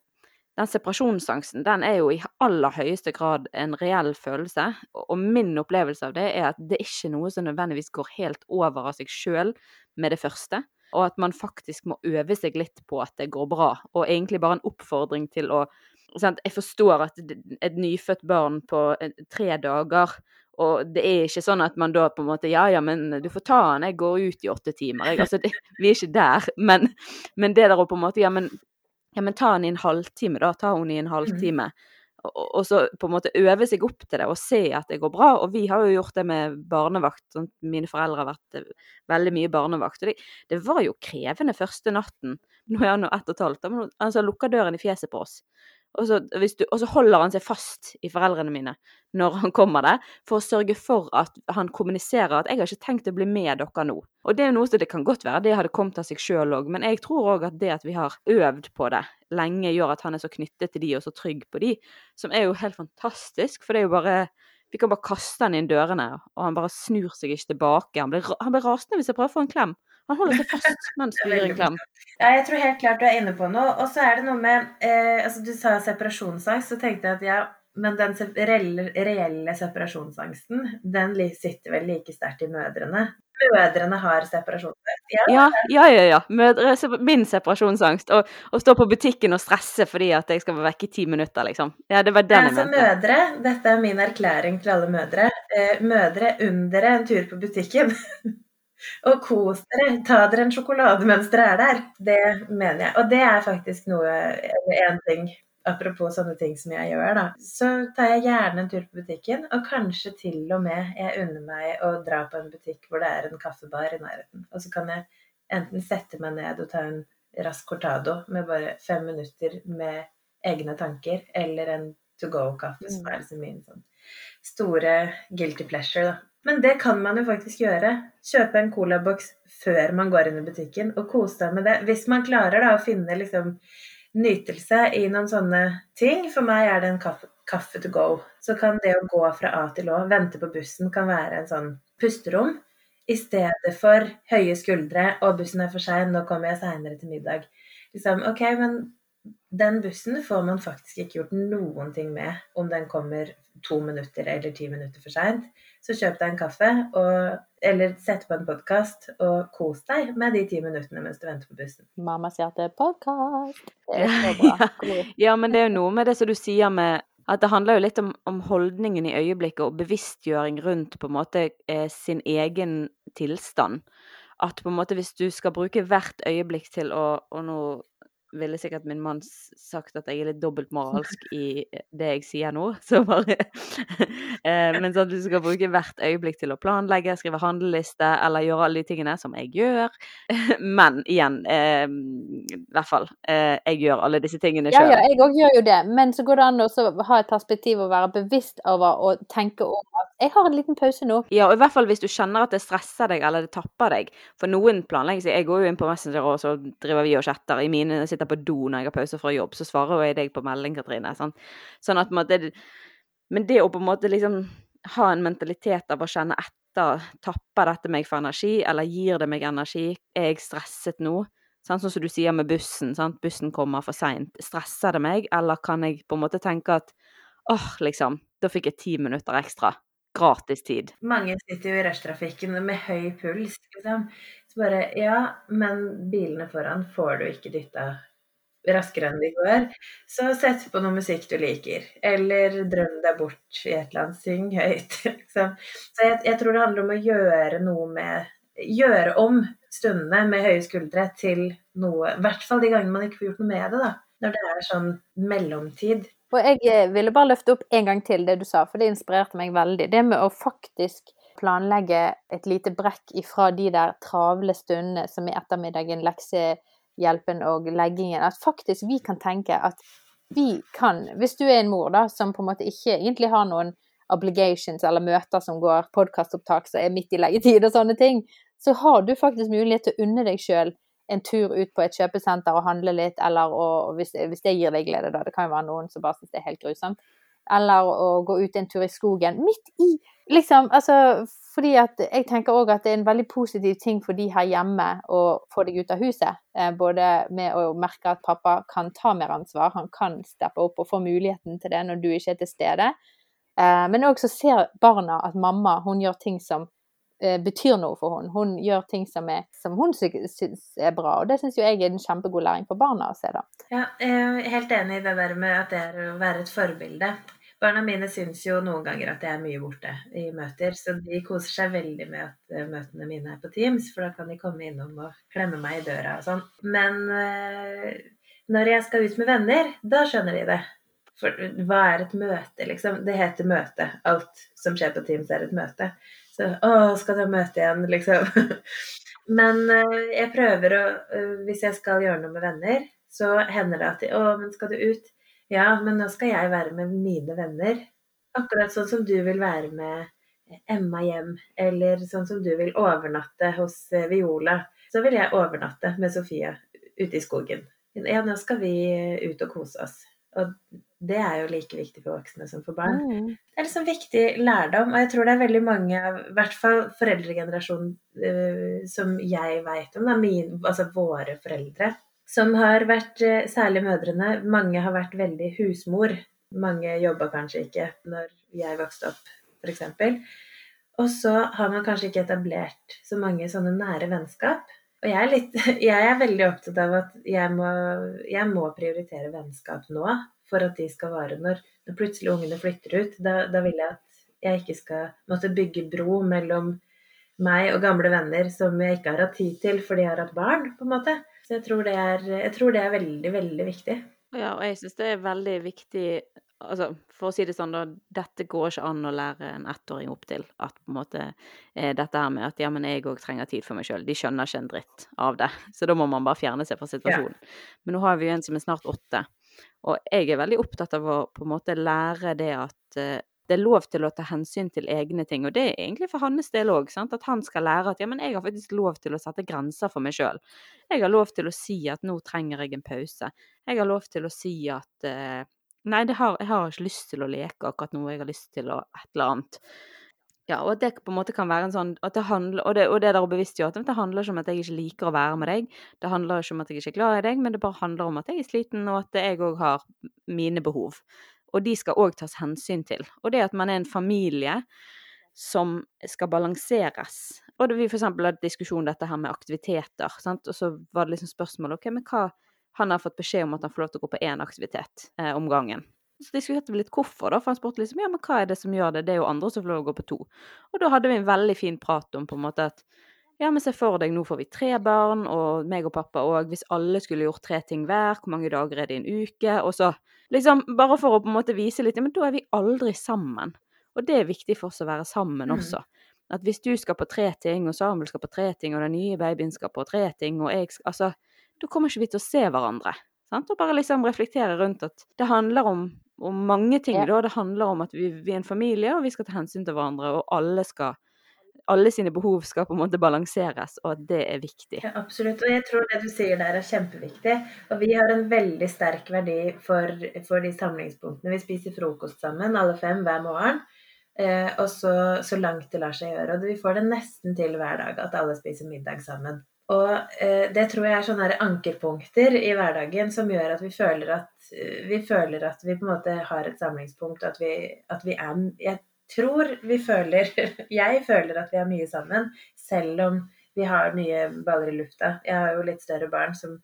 den separasjonsangsten den er jo i aller høyeste grad en reell følelse. Og min opplevelse av det er at det er ikke noe som nødvendigvis går helt over av seg sjøl med det første og at man faktisk må øve seg litt på at det går bra. Og egentlig bare en oppfordring til å sant? Jeg forstår at et nyfødt barn på eh, tre dager Og det er ikke sånn at man da på en måte Ja, ja, men du får ta han, jeg går ut i åtte timer. Jeg, altså, det, vi er ikke der. Men, men, det der å på en måte Ja, men, ja, men ta han i en halvtime, da. Ta hun i en halvtime. Mm. Og, så på en måte øve seg opp til det og se at det går bra. Og vi har jo gjort det med barnevakt. Sånn, mine foreldre har vært eh, veldig mye barnevakt. Og det, det var jo krevende første natten. Nå er han nå ett og et halvt, men han altså, lukker døren i fjeset på oss. Og så, du, og så, holder han seg fast i foreldrene mine når han kommer der, for å sørge for at han kommuniserer at 'jeg har ikke tenkt å bli med dere nå'. Og det er noe som det kan godt være det hadde kommet av seg sjøl òg, men jeg tror òg at det at vi har øvd på det lenge, gjør at han er så knyttet til de og så trygg på de, som er jo helt fantastisk, for det er jo bare vi kan bare kaste han inn dørene, og han bare snur seg ikke tilbake. Han blir, han blir rasende hvis jeg prøver å få en klem. Han holder seg fast mens du gir en klem. Ja, jeg tror helt klart du er inne på noe. Og så er det noe med eh, altså Du sa separasjonsangst, så tenkte jeg at ja, men den reelle, reelle separasjonsangsten, den sitter vel like sterkt i mødrene. Mødrene har separasjonsangst? Ja, ja, ja. ja, ja. Mødre, min separasjonsangst. Å stå på butikken og stresse fordi at jeg skal være vekke i ti minutter, liksom. Ja, det var den jeg altså, mente. Mødre, dette er min erklæring til alle mødre. Eh, mødre under en tur på butikken. Og kos dere. Ta dere en sjokolade mens dere er der. Det mener jeg. Og det er faktisk noe En ting apropos sånne ting som jeg gjør, da. Så tar jeg gjerne en tur på butikken, og kanskje til og med jeg unner meg å dra på en butikk hvor det er en kaffebar i nærheten. Og så kan jeg enten sette meg ned og ta en rask cortado med bare fem minutter med egne tanker, eller en to go-kaffe, som er liksom min sånn store guilty pleasure, da. Men det kan man jo faktisk gjøre. Kjøpe en colaboks før man går inn i butikken, og kose seg med det. Hvis man klarer da å finne liksom nytelse i noen sånne ting. For meg er det en kaffe, kaffe to go. Så kan det å gå fra A til Å, vente på bussen, kan være en sånn pusterom. I stedet for høye skuldre og bussen er for sein, nå kommer jeg seinere til middag. Liksom, ok, men den bussen får man faktisk ikke gjort noen ting med om den kommer to minutter eller ti minutter for seint. Så kjøp deg en kaffe, og, eller sett på en podkast og kos deg med de ti minuttene mens du venter på bussen. Mamma sier at det er podkast. Det er så bra. Ja. ja, men det er jo noe med det som du sier med at det handler jo litt om, om holdningen i øyeblikket og bevisstgjøring rundt på en måte eh, sin egen tilstand. At på en måte hvis du skal bruke hvert øyeblikk til å Og nå ville sikkert min mann sagt at jeg er litt dobbeltmoralsk i det jeg sier nå. Så bare eh, Men sånn at du skal bruke hvert øyeblikk til å planlegge, skrive handleliste eller gjøre alle de tingene som jeg gjør. Men igjen, eh, i hvert fall. Eh, jeg gjør alle disse tingene sjøl. Ja, ja, jeg òg gjør jo det. Men så går det an å ha et perspektiv og være bevisst over å tenke at jeg har en liten pause nå. Ja, og i hvert fall hvis du kjenner at det stresser deg eller det tapper deg. For noen planlegger seg Jeg går jo inn på Messenger, og så driver vi og chatter. I mine sitter på do når jeg har pause fra jobb, så svarer jeg deg på melding, Katrine. Sånn, sånn at måte, Men det å på en måte liksom ha en mentalitet av å kjenne etter Tapper dette meg for energi, eller gir det meg energi? Er jeg stresset nå? Sånn som du sier med bussen. Sant? Bussen kommer for seint. Stresser det meg, eller kan jeg på en måte tenke at åh, liksom, da fikk jeg ti minutter ekstra gratis tid. Mange sitter jo i rushtrafikken med høy puls. Liksom. Så bare Ja, men bilene foran får du ikke dytta raskere enn de går. Så sett på noe musikk du liker. Eller drøm deg bort i et eller annet. Syng høyt. Liksom. Så jeg, jeg, tror det handler om å gjøre noe med Gjøre om stundene med høye skuldre til noe I hvert fall de gangene man ikke får gjort noe med det, da. Når det er sånn mellomtid. Og jeg ville bare løfte opp en gang til det du sa, for det inspirerte meg veldig. Det med å faktisk planlegge et lite brekk ifra de der travle stundene som i ettermiddagen, leksehjelpen og leggingen. At faktisk vi kan tenke at vi kan, hvis du er en mor da, som på en måte ikke egentlig har noen obligations eller møter som går, podkastopptak som er midt i leggetid og sånne ting, så har du faktisk mulighet til å unne deg sjøl en tur ut på et kjøpesenter og handle litt, eller å, hvis, hvis, det gir deg glede, da. Det kan jo være noen som bare syns det er helt grusomt. Eller å gå ut en tur i skogen. Midt i Liksom, altså fordi at jeg tenker òg at det er en veldig positiv ting for de her hjemme å få deg ut av huset. Eh, både med å merke at pappa kan ta mer ansvar, han kan steppe opp og få muligheten til det når du ikke er til stede. Eh, men òg så ser barna at mamma hun gjør ting som Eh, betyr noe for henne. Hun gjør ting som, er, som hun syns er bra, og det syns jo jeg er en kjempegod læring for barna å se, da. Ja, jeg er helt enig i det der med at det er å være et forbilde. Barna mine syns jo noen ganger at jeg er mye borte i møter, så de koser seg veldig med at eh, møtene mine er på Teams, for da kan de komme innom og klemme meg i døra og sånn. Men øh, når jeg skal ut med venner, da skjønner de det. For hva er et møte, liksom? Det heter møte. Alt som skjer på Teams, er et møte. Så å, skal du ha møte igjen, liksom? Men øh, jeg prøver å Hvis jeg skal gjøre noe med venner, så hender det at de Å, men skal du ut? Ja, men nå skal jeg være med mine venner. Akkurat sånn som du vil være med Emma hjem, eller sånn som du vil overnatte hos eh, Viola. Så vil jeg overnatte med Sofia ute i skogen. Ja, nå skal vi ut og kose oss. Og det er jo like viktig for voksne som for barn. Mm. Det er liksom viktig lærdom, og jeg tror det er veldig mange, i hvert fall foreldregenerasjonen uh, som jeg veit om, da, min, altså våre foreldre, som har vært, eh, særlig mødrene, mange har vært veldig husmor. Mange jobba kanskje ikke når jeg vokste opp, f.eks. Og så har man kanskje ikke etablert så mange sånne nære vennskap. Og jeg er, litt, jeg er veldig opptatt av at jeg må, jeg må, prioritere vennskap nå for at de skal vare. Når, når plutselig ungene flytter ut, da, da, vil jeg at jeg ikke skal måtte bygge bro mellom meg og gamle venner som jeg ikke har hatt tid til fordi jeg har hatt barn, på en måte. Så jeg tror det er, tror det er veldig, veldig viktig. Ja, og jeg syns det er veldig viktig altså, For å si det sånn, da, dette går ikke an å lære en ettåring opp til. At på en måte eh, dette her med at ja, men jeg òg trenger tid for meg sjøl. De skjønner ikke en dritt av det. Så da må man bare fjerne seg fra situasjonen. Ja. Men nå har vi jo en som er snart åtte. Og jeg er veldig opptatt av å på en måte lære det at eh, det er lov til å ta hensyn til egne ting. Og det er egentlig for hans del òg. At han skal lære at ja, men jeg har faktisk lov til å sette grenser for meg sjøl. Jeg har lov til å si at nå trenger jeg en pause. Jeg har lov til å si at uh, nei, har, jeg har ikke lyst til å leke akkurat nå, jeg har lyst til å et eller annet. Ja, og at det på en måte kan være en sånn det handler, Og det, og det der å bevisstgjøre at det handler ikke om at jeg ikke liker å være med deg. Det handler ikke om at jeg ikke er glad i deg, men det bare handler om at jeg er sliten, og at jeg òg har mine behov og de skal òg tas hensyn til. Og det at man er en familie som skal balanseres. Og vi f.eks. hadde diskusjon dette her med aktiviteter, sant? og så var det liksom spørsmålet ok, men hva Han har fått beskjed om at han får lov til å gå på én aktivitet eh, om gangen. Så diskuterte vi litt hvorfor, da, for han spurte liksom ja, men hva er det som gjør det, det er jo andre som får lov til å gå på to. Og da hadde vi en veldig fin prat om på en måte at ja, men se for deg, nå får vi tre barn, og meg og pappa òg. Hvis alle skulle gjort tre ting hver, hvor mange dager er det i en uke? Og så liksom Bare for å på en måte vise litt Men da er vi aldri sammen. Og det er viktig for oss å være sammen mm. også. At hvis du skal på tre ting, og Samuel skal på tre ting, og den nye babyen skal på tre ting, og jeg skal Altså, da kommer ikke vi til å se hverandre. Sant? Og bare liksom reflektere rundt at det handler om, om mange ting. Ja. Da. Det handler om at vi, vi, er en familie, og vi skal ta hensyn til hverandre, og alle skal alle sine behov skal på en måte balanseres, og at det er viktig. Ja, absolutt. Og jeg tror det du sier der er kjempeviktig. Og vi har en veldig sterk verdi for, for de samlingspunktene. Vi spiser frokost sammen, alle fem, hver morgen. Eh, og så, så langt det lar seg gjøre. Og vi får det nesten til hver dag at alle spiser middag sammen. Og eh, det tror jeg er sånne ankerpunkter i hverdagen som gjør at vi føler at vi føler at vi på en måte har et samlingspunkt, at vi, at vi er Jeg tror vi føler Jeg føler at vi er mye sammen, selv om vi har mye baller i lufta. Jeg har jo litt større barn som,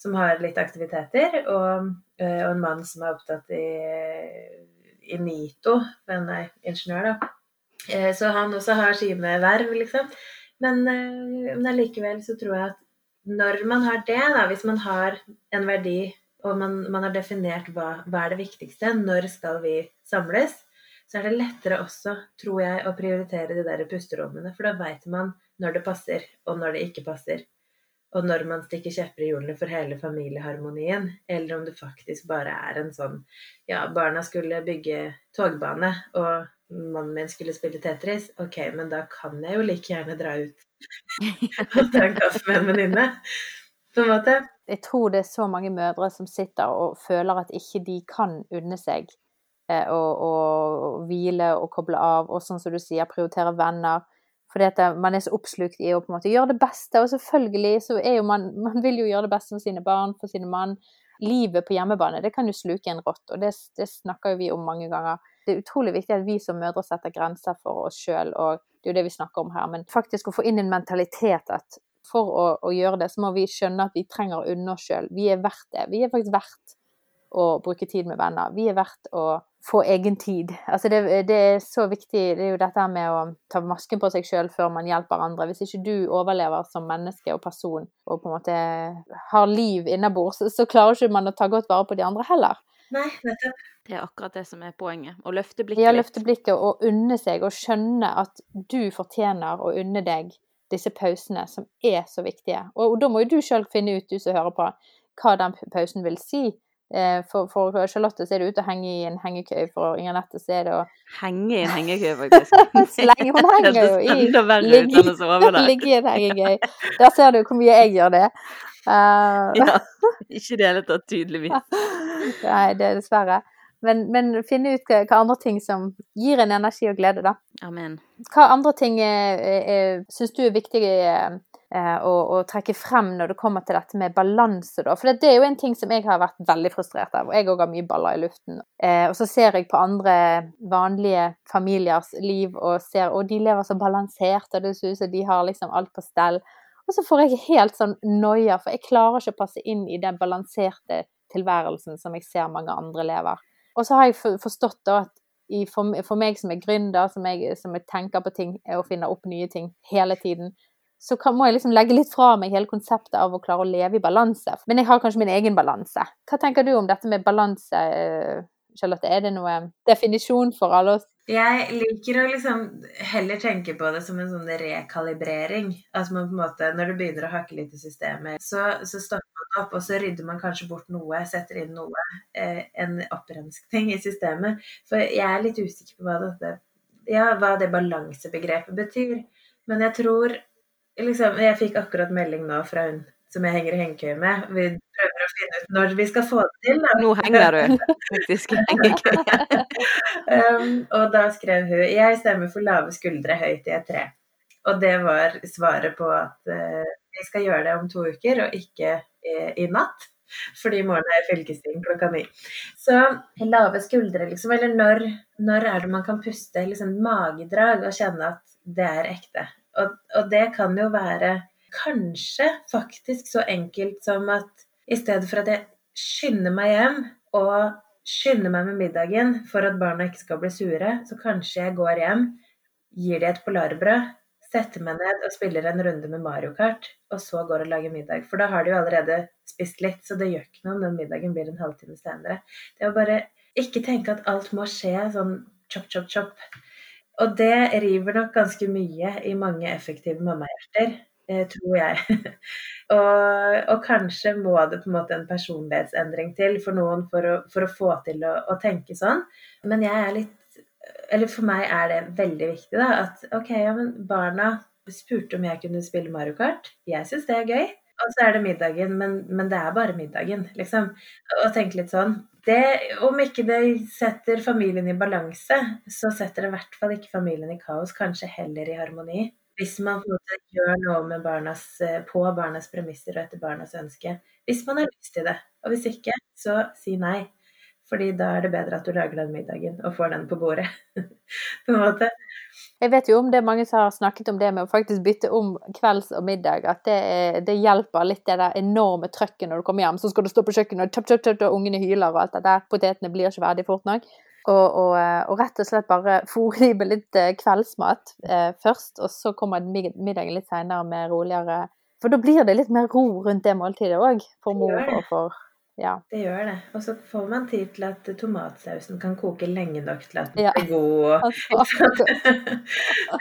som har litt aktiviteter, og, øh, og, en mann som er opptatt i, i NITO, men er ingeniør, da. Eh, så han også har sine verv, liksom. Men, øh, men allikevel så tror jeg at når man har det, da, hvis man har en verdi og man, man har definert hva, hva er det viktigste, når skal vi samles, så er det lettere også, tror jeg, å prioritere de der pusterommene. For da veit man når det passer, og når det ikke passer. Og når man stikker kjepper i hjulene for hele familieharmonien. Eller om det faktisk bare er en sånn Ja, barna skulle bygge togbane, og mannen min skulle spille Tetris. Ok, men da kan jeg jo like gjerne dra ut og ta en kaffe med en venninne. På en måte. Jeg tror det er så mange mødre som sitter og føler at ikke de kan unne seg og, hvile og koble av, og sånn som du sier, prioritere venner. Fordi at man er så oppslukt i å på en måte gjøre det beste, og selvfølgelig så er jo man Man vil jo gjøre det beste for sine barn, for sine mann. Livet på hjemmebane, det kan jo sluke en rått, og det, det snakker jo vi om mange ganger. Det er utrolig viktig at vi som mødre setter grenser for oss sjøl, og det er jo det vi snakker om her. Men faktisk å få inn en mentalitet at for å, å gjøre det, så må vi skjønne at vi trenger å unne oss sjøl. Vi er verdt det. Vi er faktisk verdt å bruke tid med venner. Vi er verdt å få egen tid. Altså det, det, er så viktig. Det er jo dette med å ta masken på seg sjøl før man hjelper andre. Hvis ikke du overlever som menneske og person og på en måte har liv innabords, så, så klarer ikke man å ta godt vare på de andre heller. Nei, nettopp. Det er akkurat det som er poenget. Å løfte blikket Ja, litt. løfte blikket og unne seg, og skjønne at du fortjener å unne deg disse pausene som er så viktige. Og, og da må jo du sjøl finne ut, du som hører på, hva den pausen vil si. Eh, For, for Charlotte så er det til å henge i en hengekøye, for Inger Nette så er det å Henge i en hengekøye, faktisk. Hun henger jo i ut ligge- ligge i en hengekøye. Der ser du hvor mye jeg gjør det. Uh, Ja, ikke i det hele tatt, tydeligvis. Nei, det er dessverre. Men, men finne ut hva, hva andre ting som gir en energi og glede, da. Amen. Hva andre ting eh, syns du er viktig eh, å, å trekke frem når det kommer til dette med balanse, da? For det, er jo en ting som jeg har vært veldig frustrert av, og jeg òg har mye baller i luften. Eh, og så ser jeg på andre vanlige familiers liv og ser og de lever så balansert, og det ser ut som de har liksom alt på stell. Og så får jeg helt sånn noia, for jeg klarer ikke å passe inn i den balanserte tilværelsen som jeg ser mange andre lever. Og så har jeg forstått da at for meg som er gründer, som jeg, som jeg tenker på ting og finner opp nye ting hele tiden, så kan, må jeg liksom legge litt fra meg hele konseptet av å klare å leve i balanse. Men jeg har kanskje min egen balanse. Hva tenker du om dette med balanse, eh, Charlotte? Er det noe definisjon for alle oss? Jeg liker å liksom heller tenke på det som en sånn rekalibrering. Altså man på en måte, Når det begynner å hakke litt i systemet, så, så stopper man opp, og så rydder man kanskje bort noe, setter inn noe. Eh, en opprenskning i systemet. For jeg er litt usikker på hva, dette, ja, hva det balansebegrepet betyr. Men jeg tror liksom, Jeg fikk akkurat melding nå fra hun som jeg henger i hengekøye med. Vi prøver å finne ut når vi skal få det til. Da. Nå henger du faktisk i hengekøye. Um, og da skrev hun 'Jeg stemmer for lave skuldre høyt i et tre'. Og det var svaret på at uh, vi skal gjøre det om to uker, og ikke i, i natt. Fordi i morgen er fylkesting klokka ni. Så lave skuldre, liksom. Eller når, når er det man kan puste liksom magedrag og kjenne at det er ekte? Og, og det kan jo være kanskje faktisk så enkelt som at i stedet for at jeg skynder meg hjem og skynder meg med middagen for at barna ikke skal bli sure, så kanskje jeg går hjem, gir de et polarbrød, setter meg ned og spiller en runde med Mario Kart, og så går og lager middag. For da har de jo allerede spist litt, så det gjør ikke noe om den middagen blir en halvtime senere. Det å bare ikke tenke at alt må skje sånn chop, chop, chop. Og det river nok ganske mye i mange effektive mammahjerter, eh, tror jeg. og, og kanskje må det på en måte en personlighetsendring til for noen for å, for å få til å, å tenke sånn. Men jeg er litt Eller for meg er det veldig viktig, da. At OK, ja, men barna spurte om jeg kunne spille Mario Kart. Jeg syns det er gøy. Og så er det middagen, men, men det er bare middagen, liksom. Og tenke litt sånn det, Om ikke det setter familien i balanse, så setter det i hvert fall ikke familien i kaos, kanskje heller i harmoni. Hvis man gjør noe barnas, på barnas premisser og etter barnas ønske. Hvis man har lyst til det. Og hvis ikke, så si nei. Fordi da er det bedre at du lager den middagen og får den på bordet. på en måte. Jeg vet jo om det er mange som har snakket om det med å faktisk bytte om kvelds og middag. At det, er, det hjelper litt det der enorme trøkket når du kommer hjem. Så skal du stå på kjøkkenet og tjøp, tjøp, tjøp, og ungene hyler og alt det der. Potetene blir ikke ferdig fort nok. Og, og, og, rett og slett bare fôre de med litt kveldsmat eh, først, og så kommer middagen litt seinere med roligere For da blir det litt mer ro rundt det måltidet òg, for mor og for ja. Det gjør det. Og så får man tid til at tomatsausen kan koke lenge nok til at den Ja. blir god.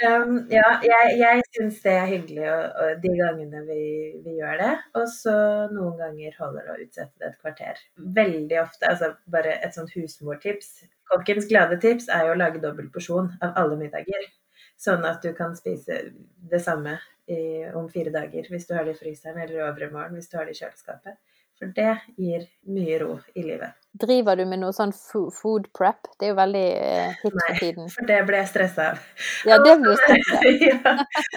um, ja, jeg, jeg syns det er hyggelig og, og de gangene vi, vi gjør det. Og så noen ganger holder det å utsette det et kvarter. Veldig ofte, altså bare et sånt husmortips. Kokkens glade tips er jo å lage dobbel porsjon av alle middager. Sånn at du kan spise det samme i, om fire dager hvis du har det i fryseren, eller i overmorgen hvis du har det i kjøleskapet. For det gir mye ro i livet. Driver du med noe sånn food prep? Det er jo veldig eh, hit for tiden. Nei, For det ble jeg stressa av. Ja, det blir jeg stressa av. ja.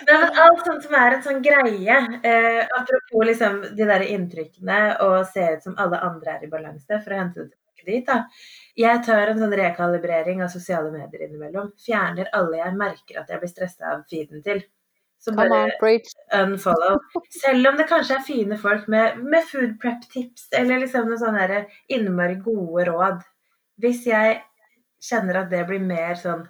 Nei, men alt sånt som er en sånn greie. Eh, apropos liksom de der inntrykkene og se ut som alle andre er i balanse, for å hente det tilbake dit. da. Jeg tar en sånn rekalibrering av sosiale medier innimellom. Fjerner alle jeg merker at jeg blir stressa av feeden til. Så bare unfollow. Selv om det kanskje er fine folk med, med food prep-tips, eller liksom noen sånne innmari gode råd. Hvis jeg kjenner at det blir mer sånn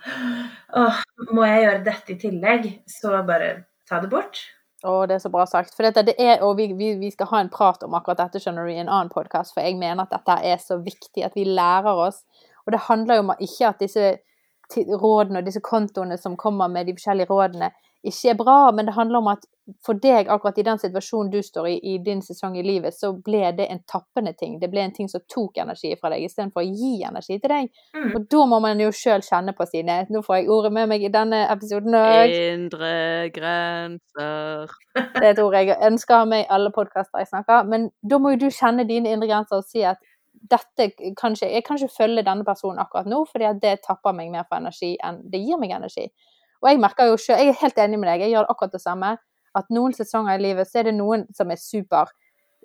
Åh, må jeg gjøre dette i tillegg? Så bare ta det bort. Å, det er så bra sagt. For dette, det er, og vi, vi, vi skal ha en prat om akkurat dette skjønner du, i en annen podkast, for jeg mener at dette er så viktig at vi lærer oss. Og det handler jo om ikke at disse rådene og disse kontoene som kommer med de forskjellige rådene, ikke er bra, men det handler om at for deg, akkurat i den situasjonen du står i i din sesong i livet, så ble det en tappende ting. Det ble en ting som tok energi fra deg, istedenfor å gi energi til deg. Mm. Og da må man jo sjøl kjenne på sine Nå får jeg ordet med meg i denne episoden òg. Indre grenser. Det er et ord jeg ønsker å ha med i alle podkaster jeg snakker. Men da må jo du kjenne dine indre grenser og si at dette kanskje, jeg kan ikke følge denne personen akkurat nå, fordi det tapper meg mer for energi enn det gir meg energi. Og jeg merker jo selv, jeg er helt enig med deg, jeg gjør akkurat det samme. At noen sesonger i livet så er det noen som er super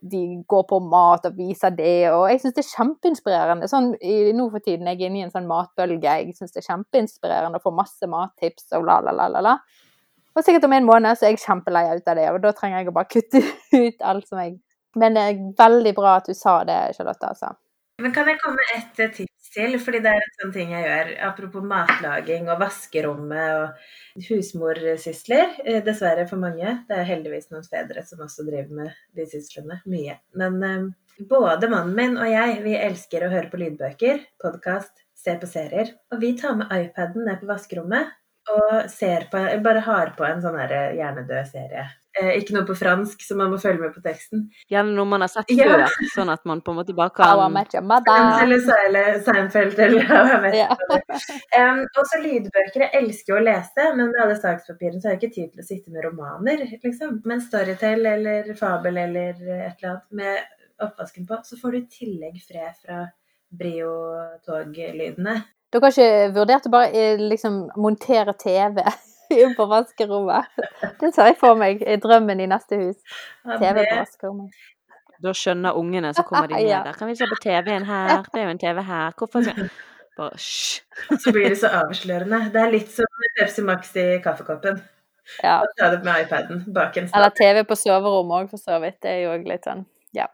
de går på mat og viser det, og jeg syns det er kjempeinspirerende. Sånn i, nå for tiden jeg er inne i en sånn matbølge. Jeg syns det er kjempeinspirerende å få masse mattips og la, la, la, la, la. Og sikkert om en måned så er jeg kjempelei ut av det, og da trenger jeg å bare kutte ut alt som jeg Men det er veldig bra at du sa det, Charlotte, altså. Men kan jeg komme med et eh, tips til? Fordi det er en sånn ting jeg gjør. Apropos matlaging og vaskerommet og husmorsysler. eh, Dessverre for mange. Det er heldigvis noen fedre som også driver med de syslene. Mye. Men um, både mannen min og jeg, vi elsker å høre på lydbøker, podkast, se på serier. Og vi tar med iPaden ned på vaskerommet og ser på, bare har på en sånn hjernedød serie. Eh, ikke noe på fransk, så man må følge med på teksten. Gjerne noe man har sett Ja. sånn at man på en måte bare How I kan. Eller Seile Seinfeld, eller hva jeg vet. Ja. Um, også lydbøker. Jeg elsker jo å lese, men med alle sakspapirene så har jeg ikke tid til å sitte med romaner, liksom. Men Storytel eller Fabel eller et eller annet med oppvasken på, så får du i tillegg fred fra Brio-toglydene. Dere har ikke vurdert å bare eh, liksom montere TV inn på vaskerommet? Det tar jeg for meg i drømmen i neste hus. TV på vaskerommet. Da skjønner ungene, så kommer de ned Ja. der. Kan vi se på TV-en her? Det er jo en TV her. Hvorfor skal Bare hysj. Så blir det så avslørende. Det er litt som Pepsi Max i kaffekoppen. Ja. Ta det med iPaden bak en Eller. TV på soverommet òg, for så vidt. Det er jo litt sånn, ja.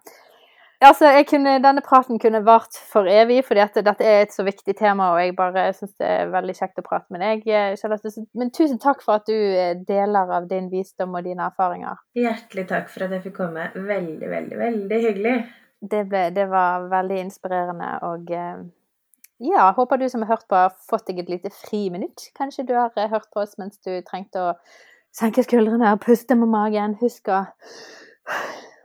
Altså, kunne, denne praten kunne vart for evig, fordi at dette er et så viktig tema, og jeg bare syns det er veldig kjekt å prate med deg, eh, Charlotte. Men tusen takk for at du eh, deler av din visdom og dine erfaringer. Hjertelig takk for at jeg fikk komme. Veldig, veldig, veldig hyggelig. Det, ble, det var veldig inspirerende, og eh, ja, håper du som har hørt på, har fått deg et lite friminutt. Kanskje du har hørt på oss mens du trengte å senke skuldrene og puste med magen. Husk å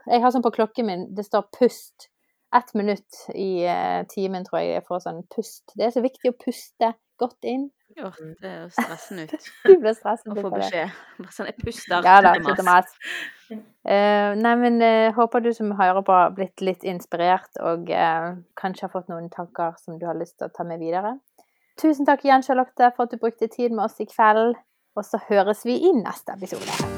Jeg har sånn på klokken min, det står 'pust'. Ett minutt i eh, timen, tror jeg jeg får sånn pust. Det er så viktig å puste godt inn. Jo, det er stressende ut Du blir stresset å av få Å få beskjed. Sånn, jeg puster. Ja da, mase. mase. Eh, nei, men uh, håper du som hører på har blitt litt inspirert, og uh, kanskje har fått noen tanker som du har lyst til å ta med videre. Tusen takk igjen, Charlotte, for at du brukte tid med oss i kveld. Og så høres vi i neste episode.